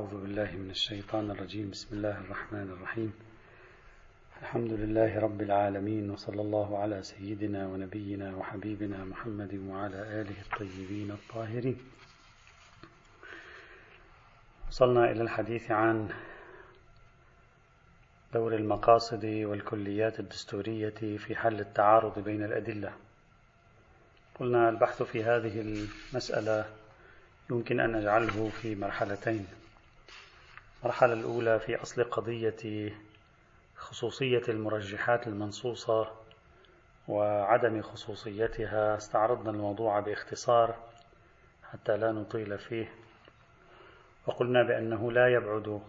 أعوذ بالله من الشيطان الرجيم. بسم الله الرحمن الرحيم. الحمد لله رب العالمين وصلى الله على سيدنا ونبينا وحبيبنا محمد وعلى آله الطيبين الطاهرين. وصلنا إلى الحديث عن دور المقاصد والكليات الدستورية في حل التعارض بين الأدلة. قلنا البحث في هذه المسألة يمكن أن نجعله في مرحلتين. المرحلة الأولى في أصل قضية خصوصية المرجحات المنصوصة وعدم خصوصيتها. استعرضنا الموضوع باختصار حتى لا نطيل فيه. وقلنا بأنه لا يبعد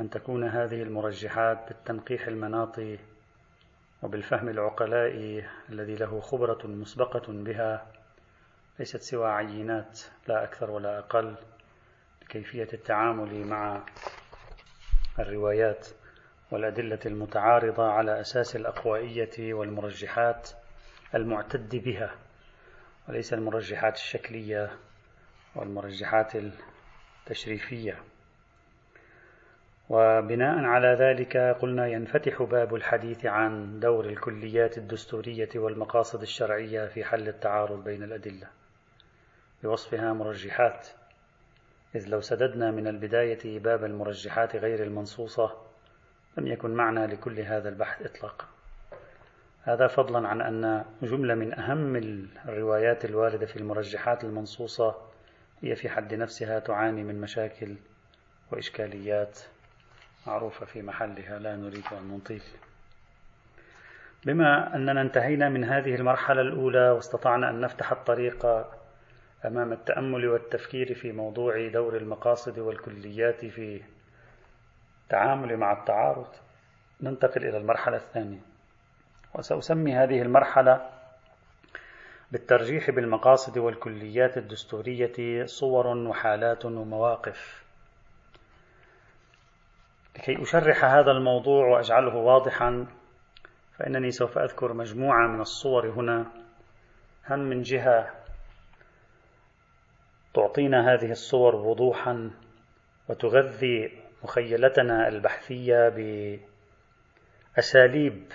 أن تكون هذه المرجحات بالتنقيح المناطي وبالفهم العقلائي الذي له خبرة مسبقة بها ليست سوى عينات لا أكثر ولا أقل. لكيفية التعامل مع الروايات والأدلة المتعارضة على أساس الأقوائية والمرجحات المعتد بها وليس المرجحات الشكلية والمرجحات التشريفية. وبناء على ذلك قلنا ينفتح باب الحديث عن دور الكليات الدستورية والمقاصد الشرعية في حل التعارض بين الأدلة بوصفها مرجحات. إذ لو سددنا من البداية باب المرجحات غير المنصوصة لم يكن معنى لكل هذا البحث إطلاقا. هذا فضلا عن أن جملة من أهم الروايات الواردة في المرجحات المنصوصة هي في حد نفسها تعاني من مشاكل وإشكاليات معروفة في محلها لا نريد أن نطيل. بما أننا انتهينا من هذه المرحلة الأولى واستطعنا أن نفتح الطريق أمام التأمل والتفكير في موضوع دور المقاصد والكليات في التعامل مع التعارض ننتقل إلى المرحلة الثانية. وسأسمي هذه المرحلة بالترجيح بالمقاصد والكليات الدستورية صور وحالات ومواقف. لكي أشرح هذا الموضوع وأجعله واضحا فإنني سوف أذكر مجموعة من الصور هنا هم من جهة تعطينا هذه الصور وضوحا وتغذي مخيلتنا البحثية بأساليب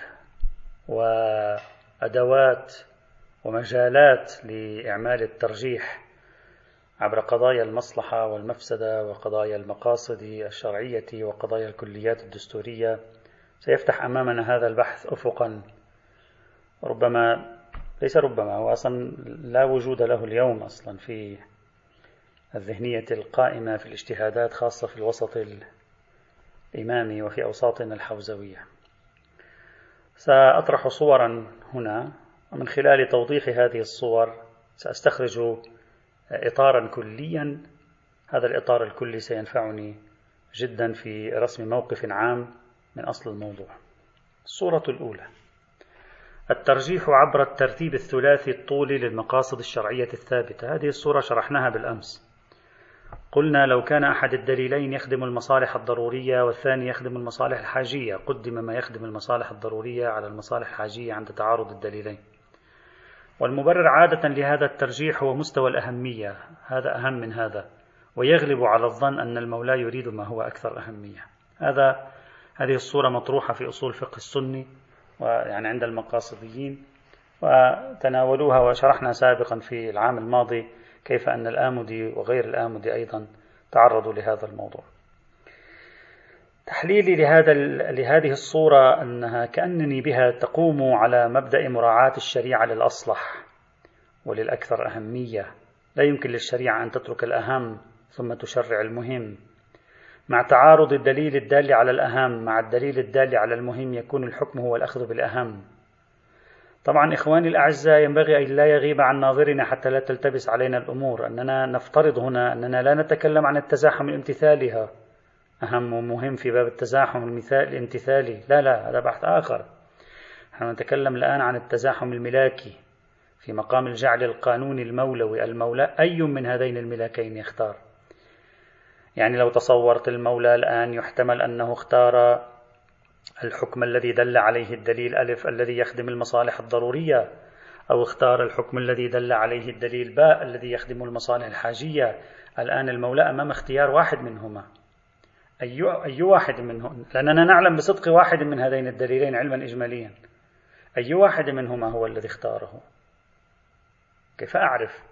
وأدوات ومجالات لإعمال الترجيح عبر قضايا المصلحة والمفسدة وقضايا المقاصد الشرعية وقضايا الكليات الدستورية. سيفتح أمامنا هذا البحث افقا. ربما ليس ربما هو أصلا لا وجود له اليوم أصلا في الذهنية القائمة في الاجتهادات خاصة في الوسط الإمامي وفي أوساطنا الحوزوية. سأطرح صورا هنا ومن خلال توضيح هذه الصور سأستخرج إطارا كليا. هذا الإطار الكلي سينفعني جدا في رسم موقف عام من أصل الموضوع. الصورة الأولى. الترجيح عبر الترتيب الثلاثي الطولي للمقاصد الشرعية الثابتة. هذه الصورة شرحناها بالأمس. قلنا لو كان أحد الدليلين يخدم المصالح الضرورية والثاني يخدم المصالح الحاجية قدم ما يخدم المصالح الضرورية على المصالح الحاجية عند تعارض الدليلين. والمبرر عادة لهذا الترجيح هو مستوى الأهمية هذا أهم من هذا ويغلب على الظن أن المولى يريد ما هو أكثر أهمية. هذا هذه الصورة مطروحة في أصول فقه السني ويعني عند المقاصديين وتناولوها وشرحنا سابقا في العام الماضي كيف أن الآمدي وغير الآمدي أيضا تعرضوا لهذا الموضوع. تحليلي لهذا لهذه الصورة أنها كأنني بها تقوم على مبدأ مراعاة الشريعة للأصلح وللأكثر أهمية. لا يمكن للشريعة أن تترك الأهم ثم تشرع المهم. مع تعارض الدليل الدال على الأهم مع الدليل الدال على المهم يكون الحكم هو الأخذ بالأهم. طبعا إخواني الأعزاء ينبغي أن لا يغيب عن ناظرنا حتى لا تلتبس علينا الأمور. أننا نفترض هنا أننا لا نتكلم عن التزاحم الامتثالي أهم ومهم في باب التزاحم المثال الامتثالي. لا لا هذا بحث آخر. نحن نتكلم الآن عن التزاحم الملاكي في مقام الجعل القانوني المولوي. المولى أي من هذين الملاكين يختار؟ يعني لو تصورت المولى الآن يحتمل أنه اختار الحكم الذي دل عليه الدليل ألف الذي يخدم المصالح الضرورية أو اختار الحكم الذي دل عليه الدليل باء الذي يخدم المصالح الحاجية. الآن المولى أمام اختيار واحد منهما. أي, أي واحد منهم لأننا نعلم بصدق واحد من هذين الدليلين علما إجماليا. أي واحد منهما هو الذي اختاره؟ كيف أعرف؟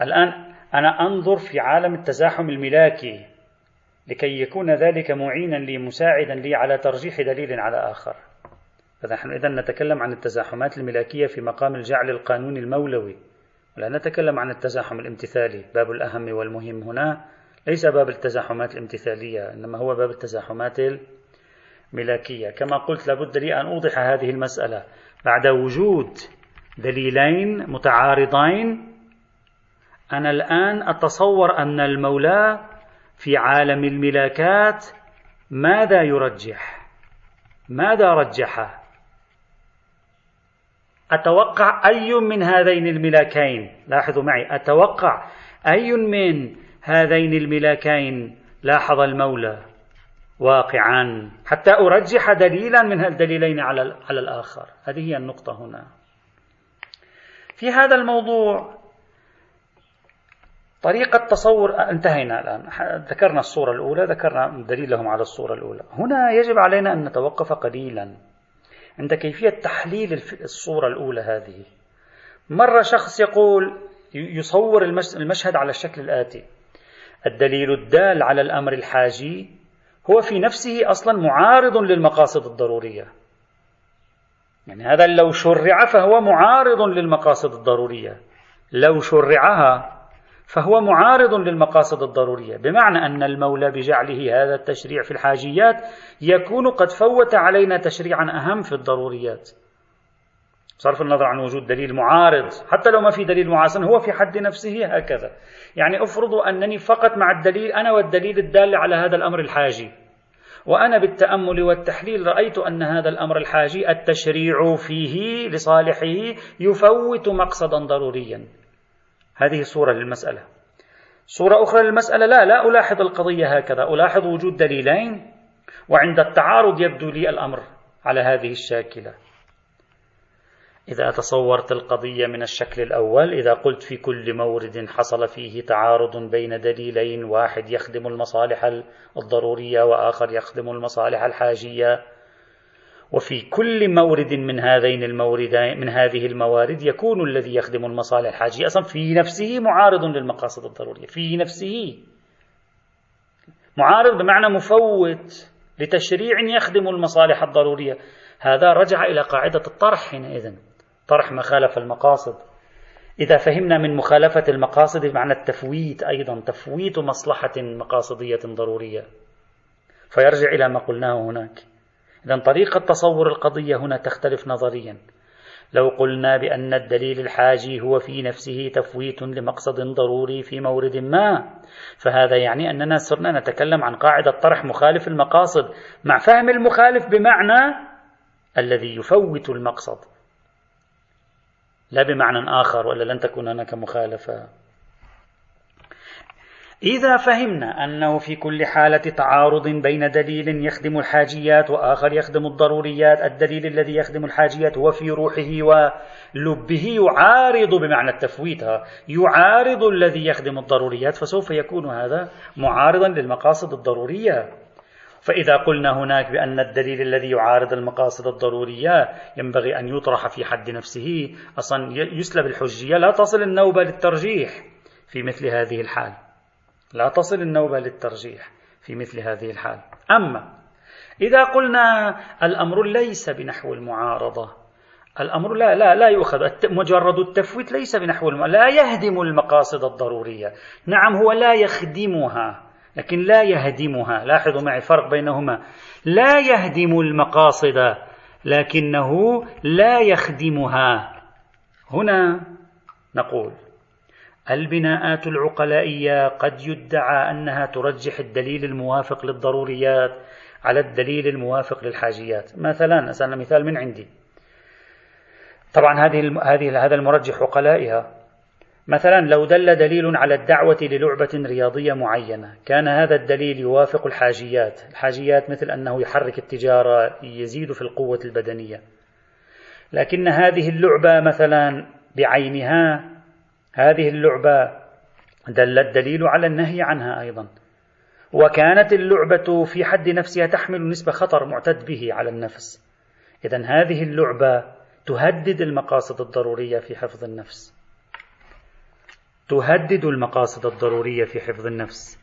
الآن أنا أنظر في عالم التزاحم الملاكي. لكي يكون ذلك معينا لي مساعدا لي على ترجيح دليل على آخر. فنحن إذا نتكلم عن التزاحمات الملاكية في مقام الجعل القانوني المولوي. ولا نتكلم عن التزاحم الامتثالي باب الأهم والمهم هنا. ليس باب التزاحمات الامتثالية إنما هو باب التزاحمات الملاكية كما قلت لابد لي أن أوضح هذه المسألة. بعد وجود دليلين متعارضين أنا الآن أتصور أن المولى في عالم الملاكات ماذا يرجح؟ ماذا رجح؟ أتوقع أي من هذين الملاكين لاحظوا معي أتوقع أي من هذين الملاكين لاحظ المولى واقعا حتى أرجح دليلا من الدليلين على على الآخر. هذه هي النقطة هنا. في هذا الموضوع طريقة تصور انتهينا الآن. ذكرنا الصورة الأولى ذكرنا دليلهم على الصورة الأولى. هنا يجب علينا أن نتوقف قليلا عند كيفية تحليل الصورة الأولى هذه. مرة شخص يقول يصور المشهد على الشكل الآتي. الدليل الدال على الأمر الحاجي هو في نفسه أصلا معارض للمقاصد الضرورية. يعني هذا لو شرع فهو معارض للمقاصد الضرورية. لو شرعها فهو معارض للمقاصد الضرورية. بمعنى أن المولى بجعله هذا التشريع في الحاجيات يكون قد فوت علينا تشريعا أهم في الضروريات. بصرف النظر عن وجود دليل معارض حتى لو ما في دليل معاصر هو في حد نفسه هكذا. يعني افرضوا أنني فقط مع الدليل أنا والدليل الدال على هذا الأمر الحاجي. وأنا بالتأمل والتحليل رأيت أن هذا الأمر الحاجي التشريع فيه لصالحه يفوت مقصدا ضروريا. هذه صورة للمسألة. صورة أخرى للمسألة لا لا ألاحظ القضية هكذا ألاحظ وجود دليلين وعند التعارض يبدو لي الأمر على هذه الشاكلة. إذا تصورت القضية من الشكل الأول إذا قلت في كل مورد حصل فيه تعارض بين دليلين واحد يخدم المصالح الضرورية وآخر يخدم المصالح الحاجية وفي كل مورد من هذين الموردين من هذه الموارد يكون الذي يخدم المصالح الحاجية أصلا في نفسه معارض للمقاصد الضرورية. في نفسه. معارض بمعنى مفوت لتشريع يخدم المصالح الضرورية. هذا رجع إلى قاعدة الطرح حينئذ. طرح مخالف المقاصد. إذا فهمنا من مخالفة المقاصد بمعنى التفويت أيضا تفويت مصلحة مقاصدية ضرورية. فيرجع إلى ما قلناه هناك. إذا طريقة تصور القضية هنا تختلف نظريا. لو قلنا بأن الدليل الحاجي هو في نفسه تفويت لمقصد ضروري في مورد ما فهذا يعني أننا صرنا نتكلم عن قاعدة طرح مخالف المقاصد مع فهم المخالف بمعنى الذي يفوت المقصد. لا بمعنى آخر ولا لن تكون هناك مخالفة. إذا فهمنا أنه في كل حالة تعارض بين دليل يخدم الحاجيات وآخر يخدم الضروريات الدليل الذي يخدم الحاجيات هو في روحه ولبه يعارض بمعنى التفويت يعارض الذي يخدم الضروريات فسوف يكون هذا معارضا للمقاصد الضرورية. فإذا قلنا هناك بأن الدليل الذي يعارض المقاصد الضرورية ينبغي أن يطرح في حد نفسه أصلا يسلب الحجية لا تصل النوبة للترجيح في مثل هذه الحال. لا تصل النوبة للترجيح في مثل هذه الحال. أما إذا قلنا الأمر ليس بنحو المعارضة الأمر لا لا لا يؤخذ. مجرد التفويت ليس بنحو المعارضة لا يهدم المقاصد الضرورية. نعم هو لا يخدمها لكن لا يهدمها. لاحظوا معي فرق بينهما. لا يهدم المقاصد لكنه لا يخدمها. هنا نقول البناءات العقلائية قد يدعى أنها ترجح الدليل الموافق للضروريات على الدليل الموافق للحاجيات. مثلا أسألنا مثال من عندي. طبعا هذه هذه هذا المرجح عقلائها. مثلا لو دل دليل على الدعوة للعبة رياضية معينة كان هذا الدليل يوافق الحاجيات. الحاجيات مثل أنه يحرك التجارة يزيد في القوة البدنية. لكن هذه اللعبة مثلا بعينها هذه اللعبة دل الدليل على النهي عنها أيضا. وكانت اللعبة في حد نفسها تحمل نسبة خطر معتد به على النفس. إذا هذه اللعبة تهدد المقاصد الضرورية في حفظ النفس. تهدد المقاصد الضرورية في حفظ النفس.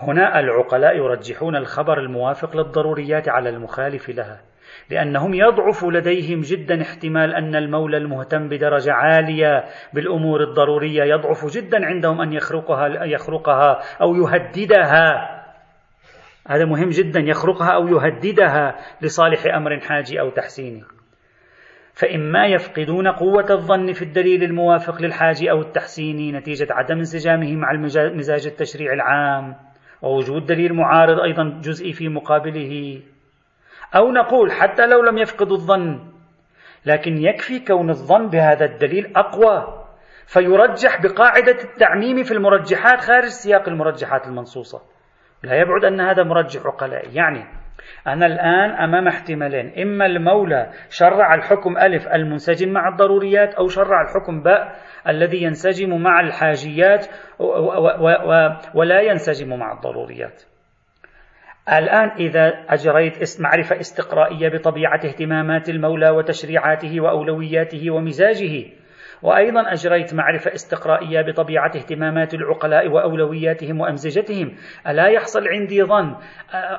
هنا العقلاء يرجحون الخبر الموافق للضروريات على المخالف لها. لأنهم يضعف لديهم جدا احتمال أن المولى المهتم بدرجة عالية بالأمور الضرورية يضعف جدا عندهم أن يخرقها يخرقها أو يهددها. هذا مهم جدا يخرقها أو يهددها لصالح أمر حاجي أو تحسيني. فإما يفقدون قوة الظن في الدليل الموافق للحاج أو التحسيني نتيجة عدم انسجامه مع المزاج التشريع العام. ووجود دليل معارض أيضا جزئي في مقابله. أو نقول حتى لو لم يفقدوا الظن لكن يكفي كون الظن بهذا الدليل أقوى فيرجح بقاعدة التعميم في المرجحات خارج سياق المرجحات المنصوصة. لا يبعد أن هذا مرجح عقلائي يعني أنا الآن أمام احتمالين إما المولى شرع الحكم ألف المنسجم مع الضروريات أو شرع الحكم باء الذي ينسجم مع الحاجيات ولا ينسجم مع الضروريات. الآن إذا أجريت معرفة استقرائية بطبيعة اهتمامات المولى وتشريعاته وأولوياته ومزاجه وأيضا أجريت معرفة استقرائية بطبيعة اهتمامات العقلاء وأولوياتهم وأمزجتهم ألا يحصل عندي ظن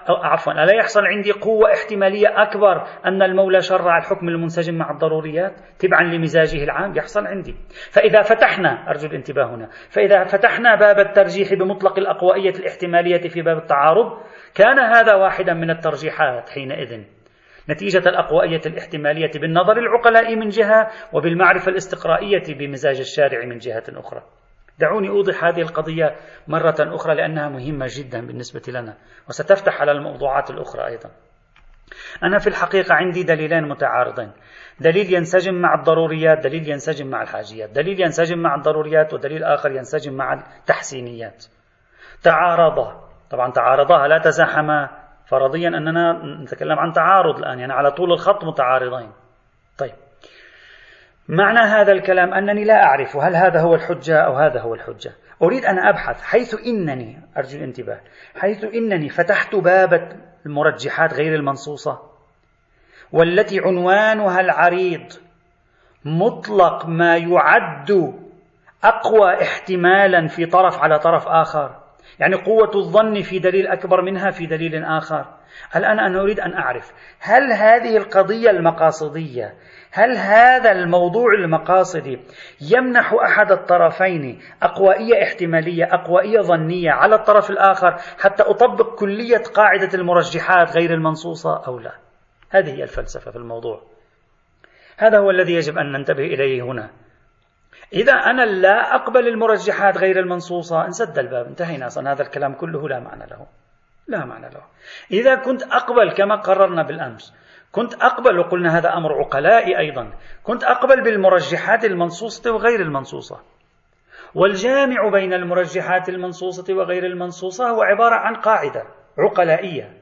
عفوا ألا يحصل عندي قوة احتمالية أكبر أن المولى شرع الحكم المنسجم مع الضروريات تبعا لمزاجه العام؟ يحصل عندي. فإذا فتحنا أرجو الانتباه هنا فإذا فتحنا باب الترجيح بمطلق الأقوائية الاحتمالية في باب التعارض كان هذا واحدا من الترجيحات حينئذ. نتيجة الأقوائية الاحتمالية بالنظر العقلاء من جهة وبالمعرفة الاستقرائية بمزاج الشارع من جهة أخرى. دعوني أوضح هذه القضية مرة أخرى لأنها مهمة جدا بالنسبة لنا وستفتح على الموضوعات الأخرى أيضا. أنا في الحقيقة عندي دليلين متعارضين. دليل ينسجم مع الضروريات دليل ينسجم مع الحاجيات. دليل ينسجم مع الضروريات ودليل آخر ينسجم مع التحسينيات. تعارضا. طبعا تعارضا لا تزاحما. فرضيا أننا نتكلم عن تعارض الآن يعني على طول الخط متعارضين. طيب. معنى هذا الكلام أنني لا أعرف هل هذا هو الحجة أو هذا هو الحجة. أريد أن أبحث حيث إنني أرجو الانتباه حيث إنني فتحت باب المرجحات غير المنصوصة والتي عنوانها العريض مطلق ما يعد أقوى احتمالا في طرف على طرف آخر. يعني قوة الظن في دليل أكبر منها في دليل آخر. الآن أنا أريد أن أعرف هل هذه القضية المقاصدية هل هذا الموضوع المقاصدي يمنح أحد الطرفين أقوائية احتمالية أقوائية ظنية على الطرف الآخر حتى أطبق كلية قاعدة المرجحات غير المنصوصة أو لا؟ هذه هي الفلسفة في الموضوع. هذا هو الذي يجب أن ننتبه إليه هنا. إذا أنا لا أقبل المرجحات غير المنصوصة. انسد الباب انتهينا أصلا. هذا الكلام كله لا معنى له. لا معنى له. إذا كنت أقبل كما قررنا بالأمس كنت أقبل وقلنا هذا أمر عقلائي أيضا كنت أقبل بالمرجحات المنصوصة وغير المنصوصة. والجامع بين المرجحات المنصوصة وغير المنصوصة هو عبارة عن قاعدة عقلائية.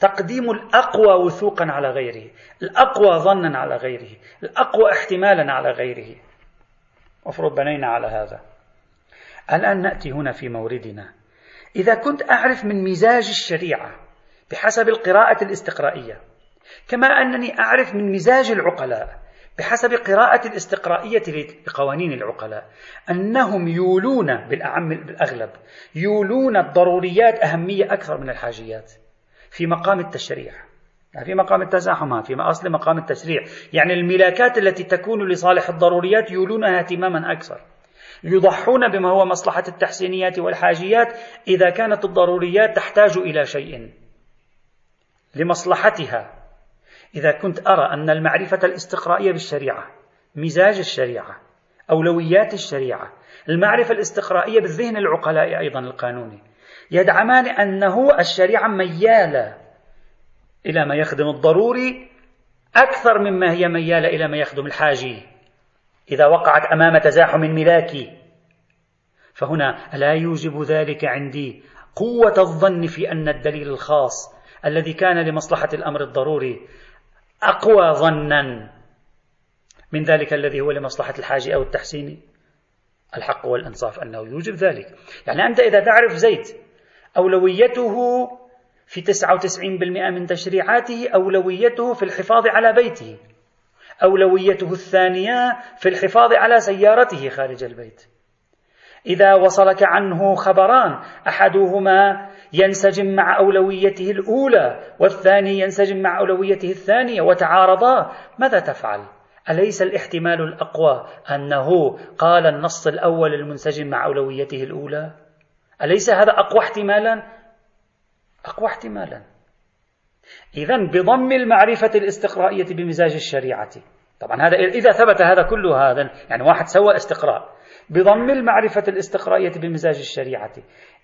تقديم الأقوى وثوقا على غيره الأقوى ظنا على غيره الأقوى احتمالا على غيره. مفروض بنينا على هذا. الآن نأتي هنا في موردنا. إذا كنت أعرف من مزاج الشريعة بحسب القراءة الاستقرائية كما أنني أعرف من مزاج العقلاء بحسب قراءة الاستقرائية لقوانين العقلاء أنهم يولون بالأعم بالأغلب يولون الضروريات أهمية أكثر من الحاجيات في مقام التشريع. في مقام التزاحم في أصل مقام التشريع. يعني الملاكات التي تكون لصالح الضروريات يولونها اهتماما أكثر. يضحون بما هو مصلحة التحسينيات والحاجيات إذا كانت الضروريات تحتاج إلى شيء. لمصلحتها. إذا كنت أرى أن المعرفة الاستقرائية بالشريعة مزاج الشريعة أولويات الشريعة المعرفة الاستقرائية بالذهن العقلاء أيضا القانوني يدعمان أنه الشريعة ميالة إلى ما يخدم الضروري أكثر مما هي ميالة إلى ما يخدم الحاجي. إذا وقعت أمام تزاحم ملاكي فهنا لا يوجب ذلك عندي قوة الظن في أن الدليل الخاص الذي كان لمصلحة الأمر الضروري أقوى ظنا من ذلك الذي هو لمصلحة الحاج أو التحسين. الحق والإنصاف أنه يوجب ذلك. يعني أنت إذا تعرف زيد أولويته في 99% من تشريعاته أولويته في الحفاظ على بيته أولويته الثانية في الحفاظ على سيارته خارج البيت إذا وصلك عنه خبران أحدهما ينسجم مع أولويته الأولى والثاني ينسجم مع أولويته الثانية وتعارضا ماذا تفعل؟ أليس الاحتمال الأقوى أنه قال النص الأول المنسجم مع أولويته الأولى؟ أليس هذا أقوى احتمالا؟ أقوى احتمالا. إذا بضم المعرفة الاستقرائية بمزاج الشريعة. طبعا هذا إذا ثبت هذا كله هذا يعني واحد سوى استقراء. بضم المعرفة الاستقرائية بمزاج الشريعة.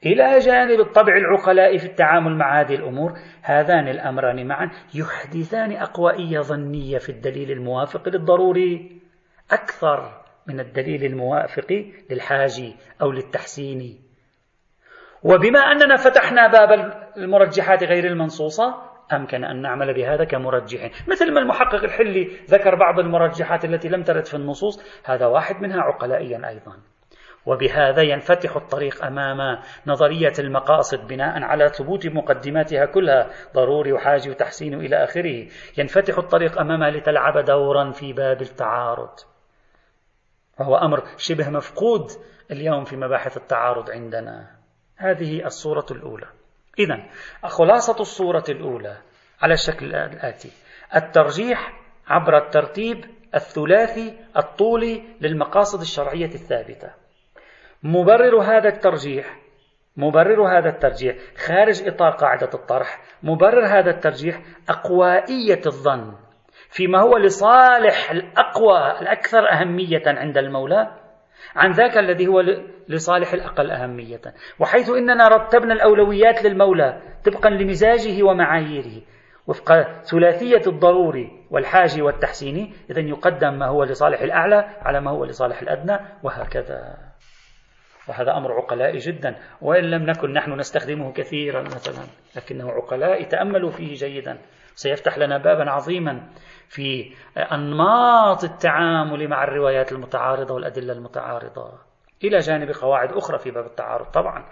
إلى جانب الطبع العقلاء في التعامل مع هذه الأمور هذان الأمران معا يحدثان أقوائية ظنية في الدليل الموافق للضروري. أكثر من الدليل الموافق للحاجي أو للتحسين. وبما أننا فتحنا باب المرجحات غير المنصوصة؟ أمكن أن نعمل بهذا كمرجح. مثل ما المحقق الحلي ذكر بعض المرجحات التي لم ترد في النصوص هذا واحد منها عقلائيا أيضا. وبهذا ينفتح الطريق أمام نظرية المقاصد بناء على ثبوت مقدماتها كلها ضروري وحاجي وتحسين إلى آخره. ينفتح الطريق امامها لتلعب دورا في باب التعارض. وهو أمر شبه مفقود اليوم في مباحث التعارض عندنا. هذه الصورة الأولى. إذا خلاصة الصورة الأولى على الشكل الآتي. الترجيح عبر الترتيب الثلاثي الطولي للمقاصد الشرعية الثابتة. مبرر هذا الترجيح مبرر هذا الترجيح خارج إطار قاعدة الطرح. مبرر هذا الترجيح أقوائية الظن فيما هو لصالح الأقوى الأكثر أهمية عند المولى عن ذاك الذي هو لصالح الأقل أهمية. وحيث إننا رتبنا الأولويات للمولى طبقا لمزاجه ومعاييره. وفق ثلاثية الضروري والحاجي والتحسيني إذا يقدم ما هو لصالح الأعلى على ما هو لصالح الأدنى وهكذا. وهذا أمر عقلائي جدا. وإن لم نكن نحن نستخدمه كثيرا مثلا لكنه عقلاء تأملوا فيه جيدا. سيفتح لنا بابا عظيما في أنماط التعامل مع الروايات المتعارضة والأدلة المتعارضة. إلى جانب قواعد أخرى في باب التعارض طبعا.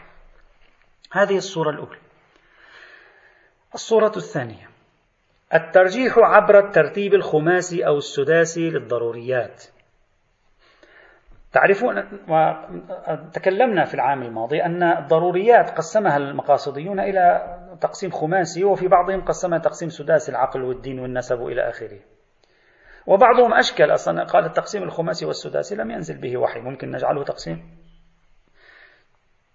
هذه الصورة الأولى. الصورة الثانية. الترجيح عبر الترتيب الخماسي أو السداسي للضروريات. تعرفون تكلمنا في العام الماضي أن الضروريات قسمها المقاصديون إلى تقسيم خماسي وفي بعضهم قسمها تقسيم سداسي العقل والدين والنسب إلى آخره. وبعضهم أشكل أصلا قال التقسيم الخماسي والسداسي لم ينزل به وحي ممكن نجعله تقسيم.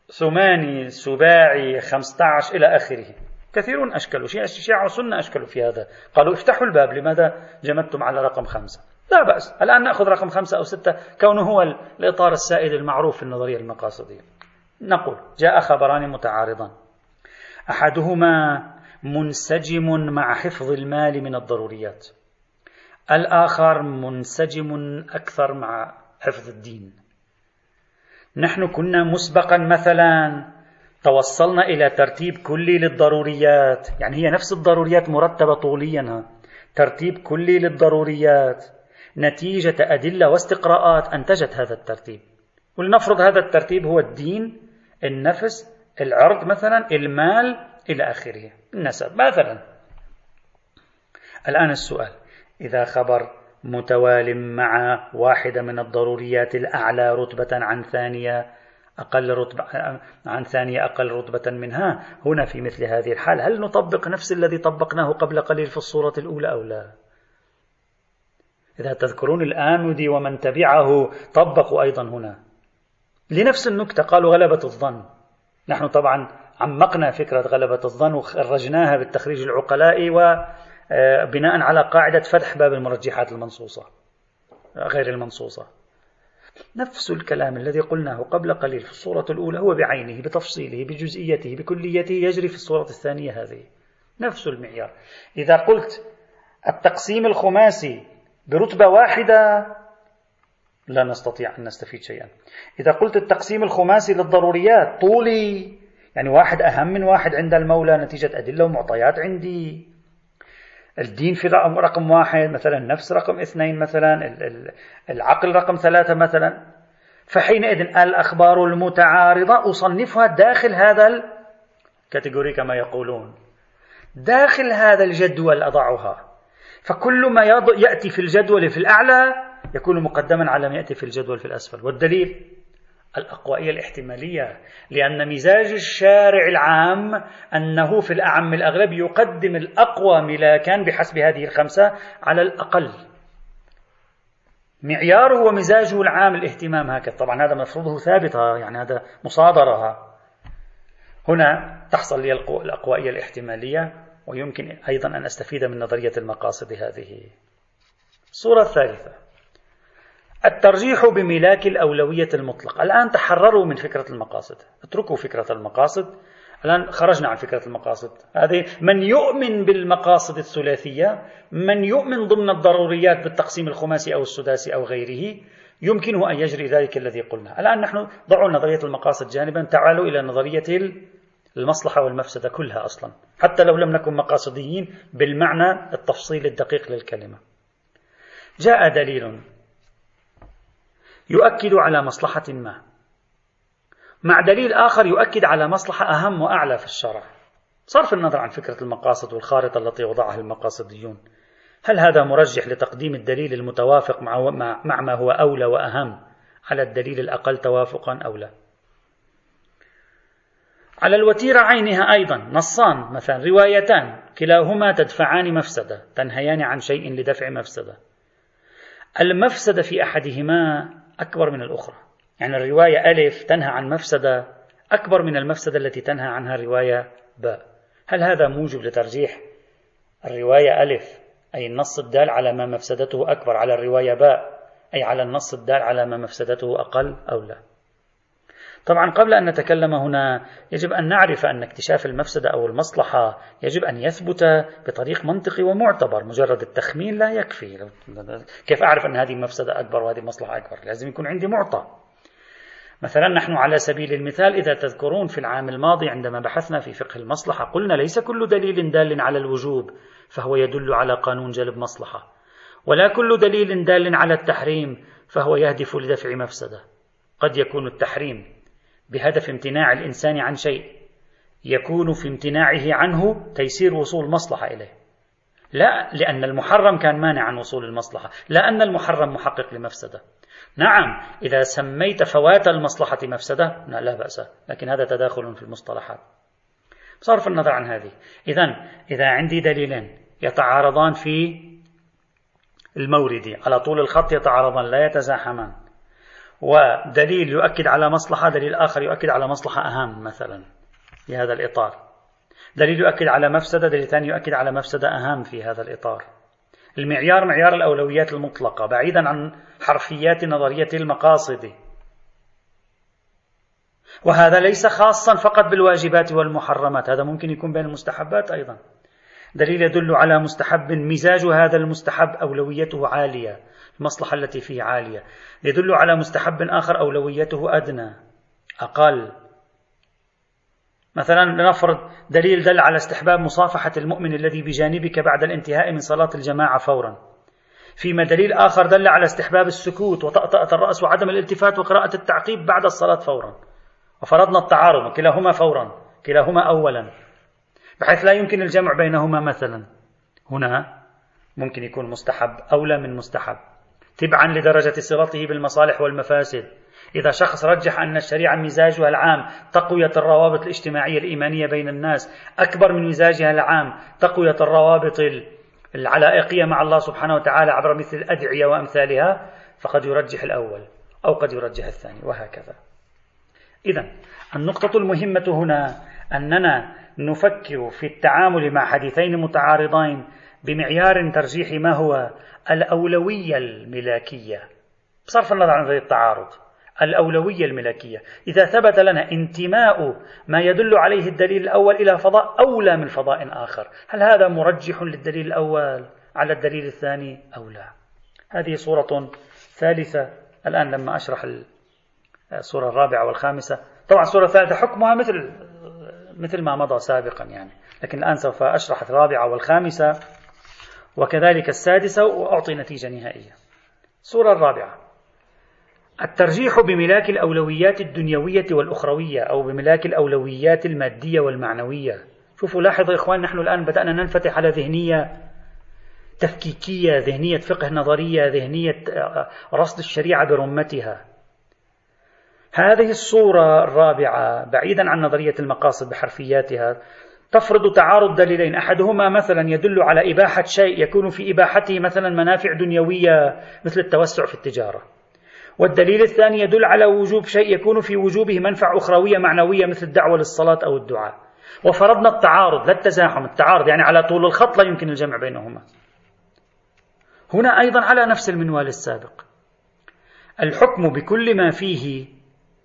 ثماني سباعي خمسة عشر إلى آخره. كثيرون أشكلوا شيعة وسنة أشكلوا في هذا. قالوا افتحوا الباب لماذا جمدتم على رقم خمسة؟ لا بأس الآن نأخذ رقم خمسة أو ستة كونه هو الإطار السائد المعروف في النظرية المقاصدية. نقول جاء خبران متعارضان. أحدهما منسجم مع حفظ المال من الضروريات. الآخر منسجم أكثر مع حفظ الدين. نحن كنا مسبقا مثلا توصلنا إلى ترتيب كلي للضروريات. يعني هي نفس الضروريات مرتبة طوليا ترتيب كلي للضروريات. نتيجة أدلة واستقراءات أنتجت هذا الترتيب. ولنفرض هذا الترتيب هو الدين النفس العرض مثلا المال إلى آخره النسب. مثلا الآن السؤال إذا خبر متوال مع واحدة من الضروريات الأعلى رتبة عن ثانية أقل رتبة عن ثانية أقل رتبة منها هنا في مثل هذه الحال هل نطبق نفس الذي طبقناه قبل قليل في الصورة الأولى أو لا؟ إذا تذكرون الآمدي ومن تبعه طبقوا أيضا هنا. لنفس النكتة قالوا غلبة الظن. نحن طبعا عمقنا فكرة غلبة الظن وخرجناها بالتخريج العقلائي وبناء آه، على قاعدة فتح باب المرجحات المنصوصة غير المنصوصة. نفس الكلام الذي قلناه قبل قليل في الصورة الأولى هو بعينه بتفصيله بجزئيته بكليته يجري في الصورة الثانية هذه. نفس المعيار. إذا قلت التقسيم الخماسي برتبة واحدة لا نستطيع أن نستفيد شيئا. إذا قلت التقسيم الخماسي للضروريات طولي. يعني واحد أهم من واحد عند المولى نتيجة أدلة ومعطيات عندي. الدين في رقم واحد مثلا النفس رقم اثنين مثلا العقل رقم ثلاثة مثلا. فحينئذ الأخبار المتعارضة أصنفها داخل هذا الكاتيجوري كما يقولون. داخل هذا الجدول أضعها. فكل ما يأتي في الجدول في الأعلى يكون مقدما على ما يأتي في الجدول في الأسفل. والدليل الأقوائية الاحتمالية لأن مزاج الشارع العام أنه في الأعم الأغلب يقدم الأقوى ملاكا بحسب هذه الخمسة على الأقل. معياره ومزاجه العام الاهتمام هكذا. طبعا هذا مفروضه ثابتة يعني هذا مصادرة. هنا تحصل لي الأقوائية الاحتمالية ويمكن أيضا أن أستفيد من نظرية المقاصد هذه. الصورة الثالثة. الترجيح بملاك الأولوية المطلقة. الآن تحرروا من فكرة المقاصد. اتركوا فكرة المقاصد. الآن خرجنا عن فكرة المقاصد. هذه من يؤمن بالمقاصد الثلاثية من يؤمن ضمن الضروريات بالتقسيم الخماسي أو السداسي أو غيره يمكنه أن يجري ذلك الذي قلنا. الآن نحن ضعوا نظرية المقاصد جانبا. تعالوا إلى نظرية المصلحة والمفسدة كلها أصلا. حتى لو لم نكن مقاصديين بالمعنى التفصيل الدقيق للكلمة. جاء دليل يؤكد على مصلحة ما. مع دليل آخر يؤكد على مصلحة أهم وأعلى في الشرع. صرف النظر عن فكرة المقاصد والخارطة التي وضعها المقاصديون. هل هذا مرجح لتقديم الدليل المتوافق مع, مع ما هو أولى وأهم على الدليل الأقل توافقا أو لا؟ على الوتيرة عينها أيضا. نصان مثلا روايتان. كلاهما تدفعان مفسدة تنهيان عن شيء لدفع مفسدة. المفسدة في أحدهما أكبر من الأخرى. يعني الرواية ألف تنهى عن مفسدة أكبر من المفسدة التي تنهى عنها الرواية باء هل هذا موجب لترجيح الرواية ألف؟ أي النص الدال على ما مفسدته أكبر على الرواية باء أي على النص الدال على ما مفسدته أقل أو لا. طبعا قبل أن نتكلم هنا يجب أن نعرف أن اكتشاف المفسدة أو المصلحة يجب أن يثبت بطريق منطقي ومعتبر مجرد التخمين لا يكفي. كيف أعرف أن هذه مفسدة أكبر وهذه مصلحة أكبر؟ لازم يكون عندي معطى. مثلا نحن على سبيل المثال إذا تذكرون في العام الماضي عندما بحثنا في فقه المصلحة قلنا ليس كل دليل دال على الوجوب فهو يدل على قانون جلب مصلحة. ولا كل دليل دال على التحريم فهو يهدف لدفع مفسدة. قد يكون التحريم بهدف امتناع الإنسان عن شيء يكون في امتناعه عنه تيسير وصول مصلحة إليه. لا لأن المحرم كان مانع عن وصول المصلحة لا أن المحرم محقق لمفسدة. نعم إذا سميت فوات المصلحة مفسدة لا بأس لكن هذا تداخل في المصطلحات. بصرف النظر عن هذه. إذا إذا عندي دليلين يتعارضان في المورد على طول الخط يتعارضان لا يتزاحمان. ودليل يؤكد على مصلحة دليل آخر يؤكد على مصلحة أهم مثلا في هذا الإطار. دليل يؤكد على مفسدة دليل ثاني يؤكد على مفسدة أهم في هذا الإطار. المعيار معيار الأولويات المطلقة بعيدا عن حرفيات نظرية المقاصد. وهذا ليس خاصا فقط بالواجبات والمحرمات هذا ممكن يكون بين المستحبات أيضا. دليل يدل على مستحب مزاج هذا المستحب أولويته عالية. المصلحة التي فيه عالية. يدل على مستحب آخر أولويته أدنى. أقل. مثلا لنفرض دليل دل على استحباب مصافحة المؤمن الذي بجانبك بعد الانتهاء من صلاة الجماعة فورا. فيما دليل آخر دل على استحباب السكوت وطأطأة الرأس وعدم الالتفات وقراءة التعقيب بعد الصلاة فورا. وفرضنا التعارض كلاهما فورا كلاهما أولا. بحيث لا يمكن الجمع بينهما مثلا. هنا ممكن يكون مستحب أولى من مستحب. تبعا لدرجة صلته بالمصالح والمفاسد. إذا شخص رجح أن الشريعة مزاجها العام تقوية الروابط الاجتماعية الإيمانية بين الناس أكبر من مزاجها العام تقوية الروابط العلائقية مع الله سبحانه وتعالى عبر مثل الأدعية وأمثالها فقد يرجح الأول أو قد يرجح الثاني وهكذا. إذا النقطة المهمة هنا أننا نفكر في التعامل مع حديثين متعارضين بمعيار ترجيح ما هو الأولوية الملاكية. بصرف النظر عن التعارض. الأولوية الملكية إذا ثبت لنا انتماء ما يدل عليه الدليل الأول إلى فضاء أولى من فضاء آخر. هل هذا مرجح للدليل الأول على الدليل الثاني أو لا؟ هذه صورة ثالثة. الآن لما أشرح الصورة الرابعة والخامسة. طبعا الصورة الثالثة حكمها مثل مثل ما مضى سابقا يعني. لكن الآن سوف أشرح الرابعة والخامسة. وكذلك السادسة وأعطي نتيجة نهائية. الصورة الرابعة. الترجيح بملاك الأولويات الدنيوية والأخروية أو بملاك الأولويات المادية والمعنوية. شوفوا لاحظوا إخوان نحن الآن بدأنا ننفتح على ذهنية تفكيكية ذهنية فقه نظرية ذهنية آه، رصد الشريعة برمتها. هذه الصورة الرابعة بعيدا عن نظرية المقاصد بحرفياتها تفرض تعارض دليلين. أحدهما مثلا يدل على إباحة شيء يكون في إباحته مثلا منافع دنيوية مثل التوسع في التجارة. والدليل الثاني يدل على وجوب شيء يكون في وجوبه منفعة أخروية معنوية مثل الدعوة للصلاة أو الدعاء. وفرضنا التعارض لا التزاحم التعارض يعني على طول الخط لا يمكن الجمع بينهما. هنا أيضا على نفس المنوال السابق. الحكم بكل ما فيه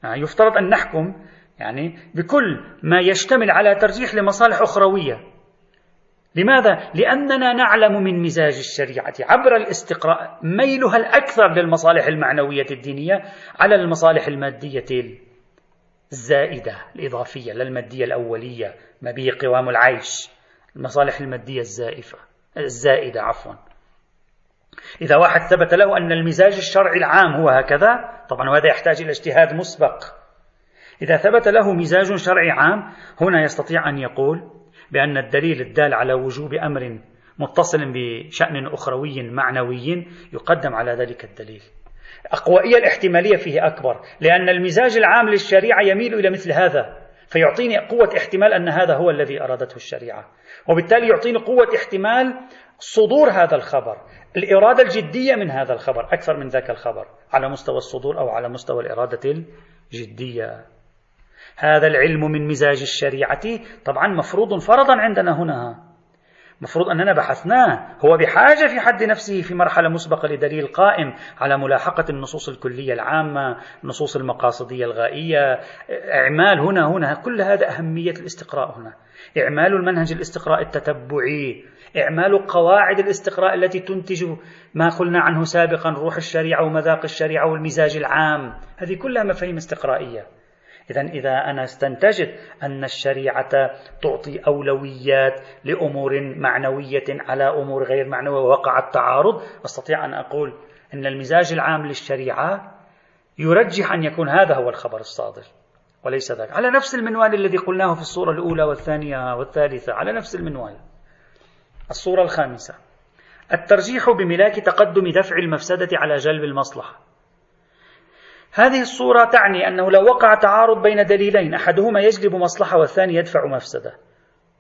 يعني يفترض أن نحكم يعني بكل ما يشتمل على ترجيح لمصالح أخروية. لماذا؟ لأننا نعلم من مزاج الشريعة عبر الاستقراء ميلها الأكثر للمصالح المعنوية الدينية على المصالح المادية الزائدة الإضافية للمادية الأولية ما به قوام العيش المصالح المادية الزائفة الزائدة عفوا. إذا واحد ثبت له أن المزاج الشرعي العام هو هكذا طبعا هذا يحتاج إلى اجتهاد مسبق. إذا ثبت له مزاج شرعي عام هنا يستطيع أن يقول بأن الدليل الدال على وجوب أمر متصل بشأن أخروي معنوي يقدم على ذلك الدليل. أقوائية الاحتمالية فيه أكبر لأن المزاج العام للشريعة يميل إلى مثل هذا فيعطيني قوة احتمال أن هذا هو الذي أرادته الشريعة. وبالتالي يعطيني قوة احتمال صدور هذا الخبر الإرادة الجدية من هذا الخبر أكثر من ذاك الخبر على مستوى الصدور أو على مستوى الإرادة الجدية. هذا العلم من مزاج الشريعة. طبعا مفروض فرضا عندنا هنا. مفروض أننا بحثناه. هو بحاجة في حد نفسه في مرحلة مسبقة لدليل قائم على ملاحقة النصوص الكلية العامة النصوص المقاصدية الغائية. إعمال هنا هنا. كل هذا أهمية الاستقراء هنا. إعمال المنهج الاستقراء التتبعي. إعمال قواعد الاستقراء التي تنتج ما قلنا عنه سابقا روح الشريعة ومذاق الشريعة والمزاج العام. هذه كلها مفاهيم استقرائية. إذا إذا أنا استنتجت أن الشريعة تعطي أولويات لأمور معنوية على أمور غير معنوية ووقع التعارض أستطيع أن أقول أن المزاج العام للشريعة يرجح أن يكون هذا هو الخبر الصادر وليس ذاك. على نفس المنوال الذي قلناه في الصورة الأولى والثانية والثالثة على نفس المنوال. الصورة الخامسة. الترجيح بملاك تقدم دفع المفسدة على جلب المصلحة. هذه الصورة تعني أنه لو وقع تعارض بين دليلين أحدهما يجلب مصلحة والثاني يدفع مفسدة.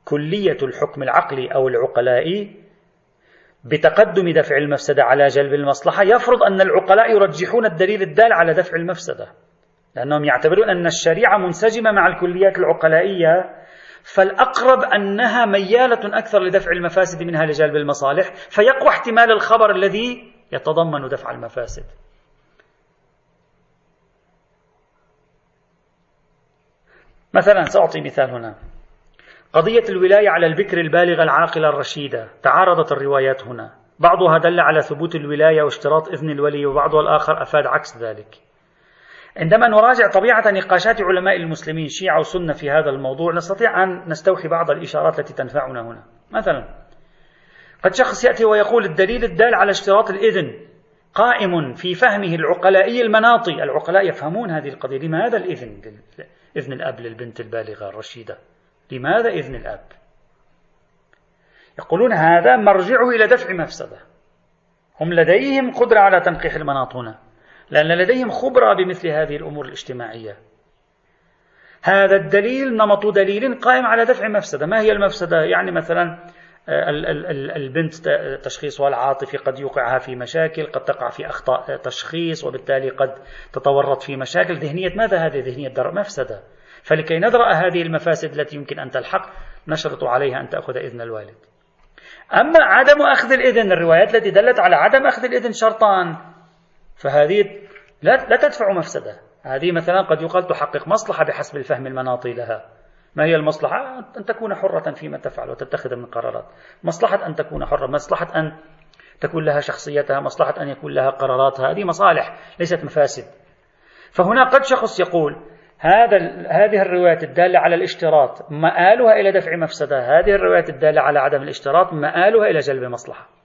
كلية الحكم العقلي أو العقلائي بتقدم دفع المفسدة على جلب المصلحة يفرض أن العقلاء يرجحون الدليل الدال على دفع المفسدة. لأنهم يعتبرون أن الشريعة منسجمة مع الكليات العقلائية فالأقرب أنها ميالة أكثر لدفع المفاسد منها لجلب المصالح فيقوى احتمال الخبر الذي يتضمن دفع المفاسد. مثلا سأعطي مثال هنا. قضية الولاية على البكر البالغة العاقلة الرشيدة تعارضت الروايات هنا. بعضها دل على ثبوت الولاية واشتراط إذن الولي وبعضها الآخر أفاد عكس ذلك. عندما نراجع طبيعة نقاشات علماء المسلمين شيعة وسنة في هذا الموضوع نستطيع أن نستوحي بعض الإشارات التي تنفعنا هنا. مثلا قد شخص يأتي ويقول الدليل الدال على اشتراط الإذن قائم في فهمه العقلائي المناطي. العقلاء يفهمون هذه القضية. لماذا الإذن؟ إذن الأب للبنت البالغة الرشيدة. لماذا إذن الأب؟ يقولون هذا مرجعه إلى دفع مفسدة. هم لديهم قدرة على تنقيح المناط هنا لأن لديهم خبرة بمثل هذه الأمور الاجتماعية. هذا الدليل نمط دليل قائم على دفع مفسدة. ما هي المفسدة؟ يعني مثلا البنت تشخيصها العاطفي قد يوقعها في مشاكل قد تقع في أخطاء تشخيص وبالتالي قد تتورط في مشاكل. ذهنية ماذا هذه؟ ذهنية درء مفسدة. فلكي ندرأ هذه المفاسد التي يمكن أن تلحق نشرط عليها أن تأخذ إذن الوالد. أما عدم أخذ الإذن الروايات التي دلت على عدم أخذ الإذن شرطان فهذه لا, لا تدفع مفسدة. هذه مثلا قد يقال تحقق مصلحة بحسب الفهم المناطي لها. ما هي المصلحة؟ أن تكون حرة فيما تفعل وتتخذ من قرارات. مصلحة أن تكون حرة مصلحة أن تكون لها شخصيتها مصلحة أن يكون لها قراراتها. هذه مصالح ليست مفاسد. فهنا قد شخص يقول هذا هذه الروايات الدالة على الاشتراط مآلها إلى دفع مفسدة. هذه الروايات الدالة على عدم الاشتراط مآلها إلى جلب مصلحة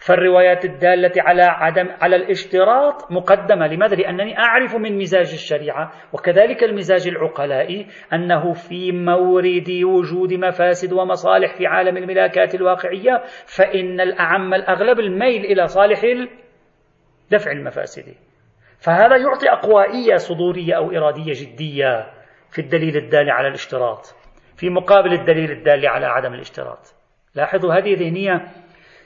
فالروايات الدالة على عدم على الاشتراط مقدمة. لماذا؟ لأنني أعرف من مزاج الشريعة وكذلك المزاج العقلائي أنه في مورد وجود مفاسد ومصالح في عالم الملاكات الواقعية فإن الأعم الأغلب الميل إلى صالح دفع المفاسد. فهذا يعطي أقوائية صدورية أو إرادية جدية في الدليل الدال على الاشتراط في مقابل الدليل الدال على عدم الاشتراط. لاحظوا هذه ذهنية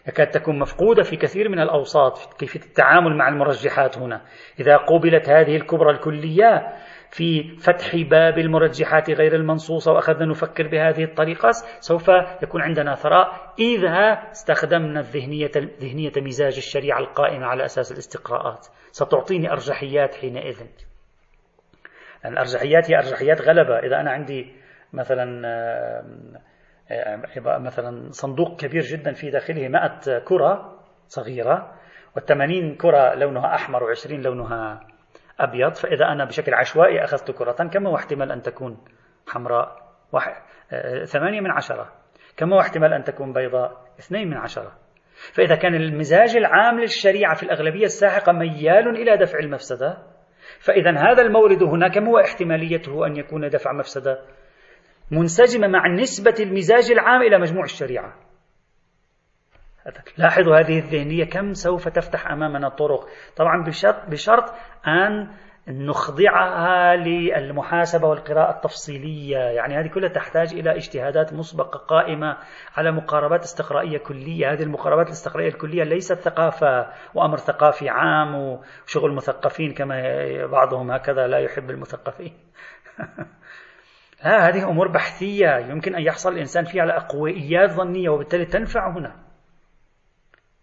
يكاد تكون مفقودة في كثير من الأوساط في كيفية التعامل مع المرجحات هنا. إذا قوبلت هذه الكبرى الكلية في فتح باب المرجحات غير المنصوصة وأخذنا نفكر بهذه الطريقة سوف يكون عندنا ثراء إذا استخدمنا الذهنية ذهنية مزاج الشريعة القائمة على أساس الاستقراءات. ستعطيني أرجحيات حينئذ. الأرجحيات هي أرجحيات غلبة. إذا أنا عندي مثلا مثلا صندوق كبير جدا في داخله 100 كرة صغيرة والثمانين كرة لونها أحمر وعشرين لونها أبيض. فإذا أنا بشكل عشوائي أخذت كرة كم هو احتمال أن تكون حمراء؟ واحد ثمانية من عشرة. كم هو احتمال أن تكون بيضاء؟ اثنين من عشرة. فإذا كان المزاج العام للشريعة في الأغلبية الساحقة ميال إلى دفع المفسدة فإذا هذا المورد هنا كم هو احتماليته أن يكون دفع مفسدة؟ منسجمة مع نسبة المزاج العام إلى مجموع الشريعة. لاحظوا هذه الذهنية كم سوف تفتح أمامنا الطرق طبعا بشرط, بشرط أن نخضعها للمحاسبة والقراءة التفصيلية. يعني هذه كلها تحتاج إلى اجتهادات مسبقة قائمة على مقاربات استقرائية كلية. هذه المقاربات الاستقرائية الكلية ليست ثقافة وأمر ثقافي عام وشغل مثقفين كما بعضهم هكذا لا يحب المثقفين. لا هذه أمور بحثية يمكن أن يحصل الإنسان فيها على أقويات ظنية وبالتالي تنفع هنا.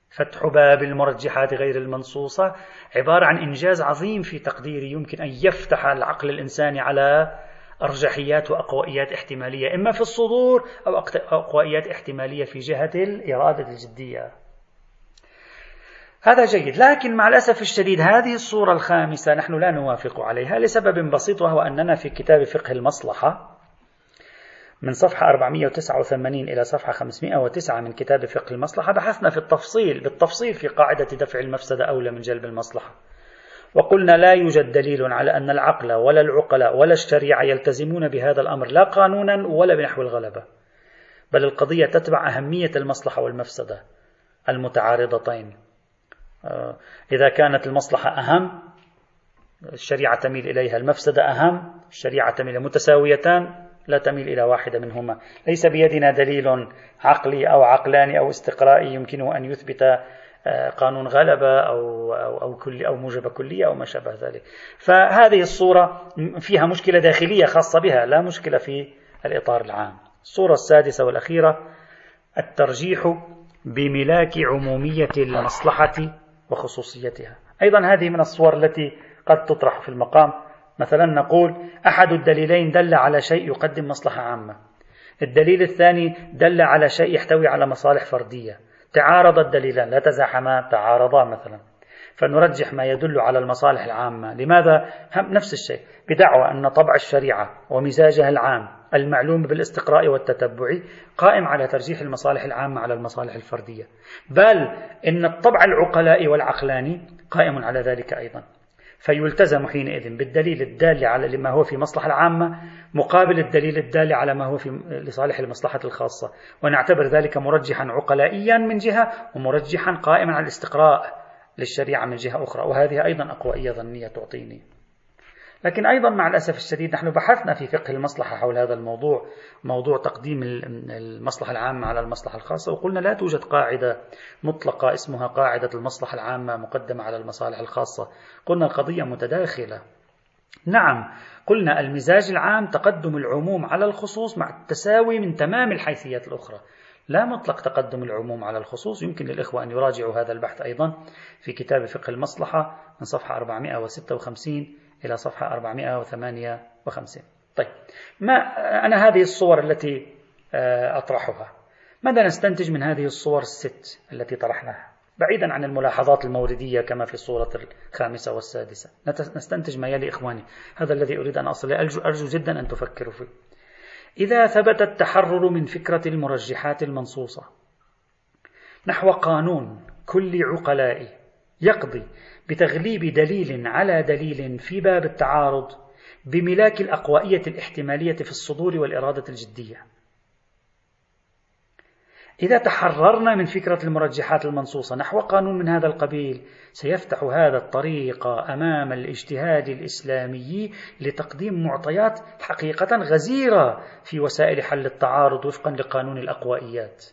فتح باب المرجحات غير المنصوصة عبارة عن إنجاز عظيم في تقديري يمكن أن يفتح العقل الإنساني على أرجحيات وأقوائيات احتمالية إما في الصدور أو أقوائيات احتمالية في جهة الإرادة الجدية. هذا جيد. لكن مع الأسف الشديد هذه الصورة الخامسة نحن لا نوافق عليها لسبب بسيط وهو أننا في كتاب فقه المصلحة. من صفحة 489 إلى صفحة 509 من كتاب فقه المصلحة بحثنا في التفصيل بالتفصيل في قاعدة دفع المفسدة أولى من جلب المصلحة. وقلنا لا يوجد دليل على أن العقل ولا العقلاء ولا الشريعة يلتزمون بهذا الأمر لا قانونا ولا بنحو الغلبة بل القضية تتبع أهمية المصلحة والمفسدة المتعارضتين. آه، إذا كانت المصلحة أهم الشريعة تميل إليها المفسدة أهم الشريعة تميل متساويتان لا تميل إلى واحدة منهما ليس بيدنا دليل عقلي أو عقلاني أو استقرائي يمكنه أن يثبت آه، قانون غلبة أو أو أو كل أو موجبة كلية أو ما شابه ذلك. فهذه الصورة فيها مشكلة داخلية خاصة بها، لا مشكلة في الإطار العام. الصورة السادسة والأخيرة الترجيح بملاك عمومية المصلحة وخصوصيتها. أيضا هذه من الصور التي قد تطرح في المقام مثلا نقول أحد الدليلين دل على شيء يقدم مصلحة عامة. الدليل الثاني دل على شيء يحتوي على مصالح فردية. تعارض الدليلان لا تزاحما تعارضا مثلا. فنرجح ما يدل على المصالح العامة. لماذا؟ نفس الشيء. بدعوى أن طبع الشريعة ومزاجها العام المعلوم بالاستقراء والتتبع قائم على ترجيح المصالح العامة على المصالح الفردية. بل إن الطبع العقلاء والعقلاني قائم على ذلك أيضا. فيلتزم حينئذ بالدليل الدال على ما هو في مصلحة العامة مقابل الدليل الدال على ما هو في لصالح المصلحة الخاصة. ونعتبر ذلك مرجحا عقلائيا من جهة ومرجحا قائما على الاستقراء للشريعة من جهة أخرى. وهذه أيضا أقوائية ظنية تعطيني. لكن أيضا مع الأسف الشديد نحن بحثنا في فقه المصلحة حول هذا الموضوع موضوع تقديم المصلحة العامة على المصلحة الخاصة وقلنا لا توجد قاعدة مطلقة اسمها قاعدة المصلحة العامة مقدمة على المصالح الخاصة. قلنا القضية متداخلة. نعم قلنا المزاج العام تقدم العموم على الخصوص مع التساوي من تمام الحيثيات الأخرى. لا مطلق تقدم العموم على الخصوص يمكن للإخوة أن يراجعوا هذا البحث أيضا في كتاب فقه المصلحة من صفحة 456 إلى صفحة 458 طيب ما أنا هذه الصور التي آه، أطرحها. ماذا نستنتج من هذه الصور الست التي طرحناها؟ بعيدا عن الملاحظات الموردية كما في الصورة الخامسة والسادسة. نستنتج ما يلي إخواني. هذا الذي أريد أن أصل أرجو, أرجو جدا أن تفكروا فيه. إذا ثبت التحرر من فكرة المرجحات المنصوصة نحو قانون كل عقلاء يقضي بتغليب دليل على دليل في باب التعارض بملاك الأقوائية الاحتمالية في الصدور والإرادة الجدية. إذا تحررنا من فكرة المرجحات المنصوصة نحو قانون من هذا القبيل سيفتح هذا الطريق أمام الاجتهاد الإسلامي لتقديم معطيات حقيقة غزيرة في وسائل حل التعارض وفقا لقانون الأقوائيات.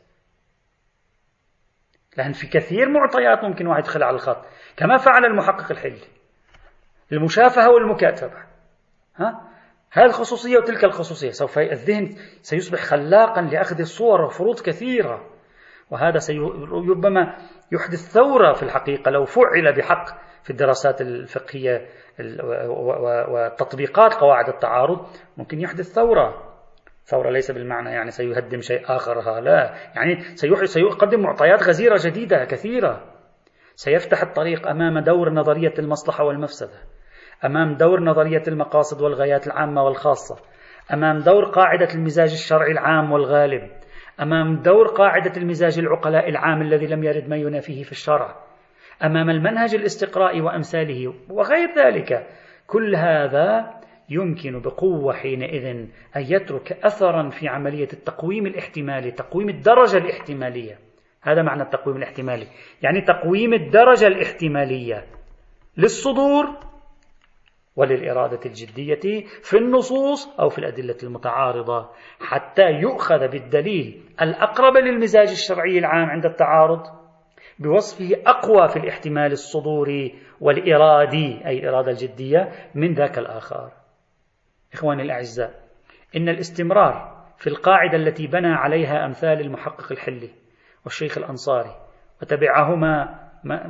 لأن في كثير معطيات ممكن واحد يدخل على الخط. كما فعل المحقق الحلي. المشافهة والمكاتبة. ها؟ هذه الخصوصية وتلك الخصوصية. سوف الذهن سيصبح خلاقا لأخذ الصور وفروض كثيرة. وهذا ربما يحدث ثورة في الحقيقة لو فعل بحق في الدراسات الفقهية وتطبيقات قواعد التعارض. ممكن يحدث ثورة. ثورة ليس بالمعنى يعني سيهدم شيء آخر. لا. يعني سيقدم معطيات غزيرة جديدة كثيرة. سيفتح الطريق أمام دور نظرية المصلحة والمفسدة أمام دور نظرية المقاصد والغايات العامة والخاصة أمام دور قاعدة المزاج الشرعي العام والغالب أمام دور قاعدة المزاج العقلاء العام الذي لم يرد ما ينافيه في الشرع أمام المنهج الاستقرائي وأمثاله وغير ذلك. كل هذا يمكن بقوة حينئذ أن يترك أثرا في عملية التقويم الاحتمالي تقويم الدرجة الاحتمالية. هذا معنى التقويم الاحتمالي. يعني تقويم الدرجة الاحتمالية للصدور وللإرادة الجدية في النصوص أو في الأدلة المتعارضة حتى يؤخذ بالدليل الأقرب للمزاج الشرعي العام عند التعارض بوصفه أقوى في الاحتمال الصدوري والإرادي أي الإرادة الجدية من ذاك الآخر. إخواني الأعزاء إن الاستمرار في القاعدة التي بنى عليها أمثال المحقق الحلي والشيخ الأنصاري وتبعهما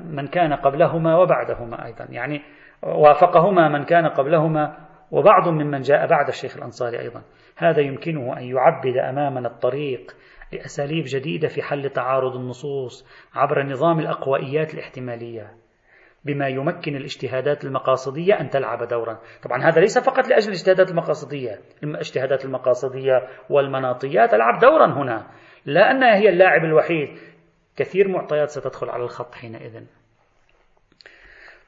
من كان قبلهما وبعدهما أيضا يعني وافقهما من كان قبلهما وبعض ممن جاء بعد الشيخ الأنصاري أيضا. هذا يمكنه أن يعبد أمامنا الطريق لأساليب جديدة في حل تعارض النصوص عبر نظام الأقوائيات الاحتمالية. بما يمكن الاجتهادات المقاصدية أن تلعب دورا. طبعا هذا ليس فقط لأجل الاجتهادات المقاصدية. الاجتهادات المقاصدية والمناطية تلعب دورا هنا. لا أنها هي اللاعب الوحيد. كثير معطيات ستدخل على الخط حينئذ.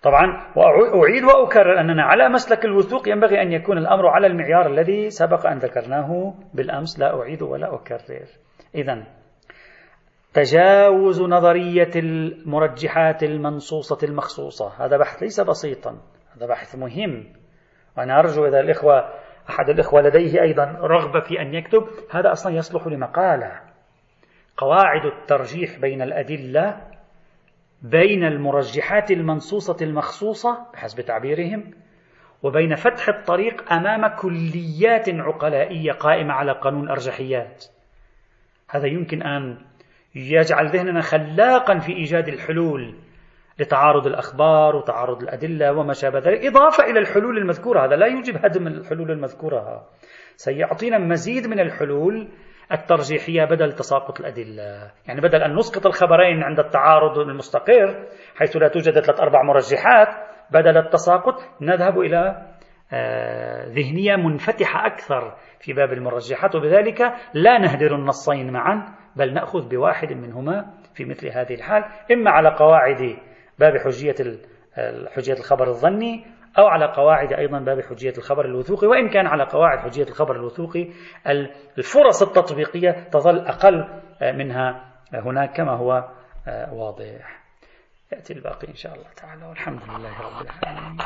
طبعا وأعيد وأكرر أننا على مسلك الوثوق ينبغي أن يكون الأمر على المعيار الذي سبق أن ذكرناه بالأمس. لا أعيد ولا أكرر. إذا تجاوز نظرية المرجحات المنصوصة المخصوصة. هذا بحث ليس بسيطا. هذا بحث مهم. وأنا أرجو إذا الإخوة أحد الإخوة لديه أيضا رغبة في أن يكتب هذا أصلا يصلح لمقالة. قواعد الترجيح بين الأدلة بين المرجحات المنصوصة المخصوصة بحسب تعبيرهم وبين فتح الطريق أمام كليات عقلائية قائمة على قانون الأرجحيات هذا يمكن أن يجعل ذهننا خلاقا في إيجاد الحلول لتعارض الأخبار وتعارض الأدلة وما شابه ذلك. إضافة إلى الحلول المذكورة. هذا لا يوجب هدم الحلول المذكورة. سيعطينا مزيد من الحلول الترجيحية بدل تساقط الأدلة. يعني بدل أن نسقط الخبرين عند التعارض المستقر حيث لا توجد ثلاث أربع مرجحات بدل التساقط نذهب إلى آه، ذهنية منفتحة أكثر في باب المرجحات. وبذلك لا نهدر النصين معا. بل نأخذ بواحد منهما في مثل هذه الحال إما على قواعد باب حجية حجية الخبر الظني أو على قواعد أيضا باب حجية الخبر الوثوقي وإن كان على قواعد حجية الخبر الوثوقي الفرص التطبيقية تظل أقل منها هناك كما هو آه، واضح. يأتي الباقي إن شاء الله تعالى والحمد لله رب العالمين.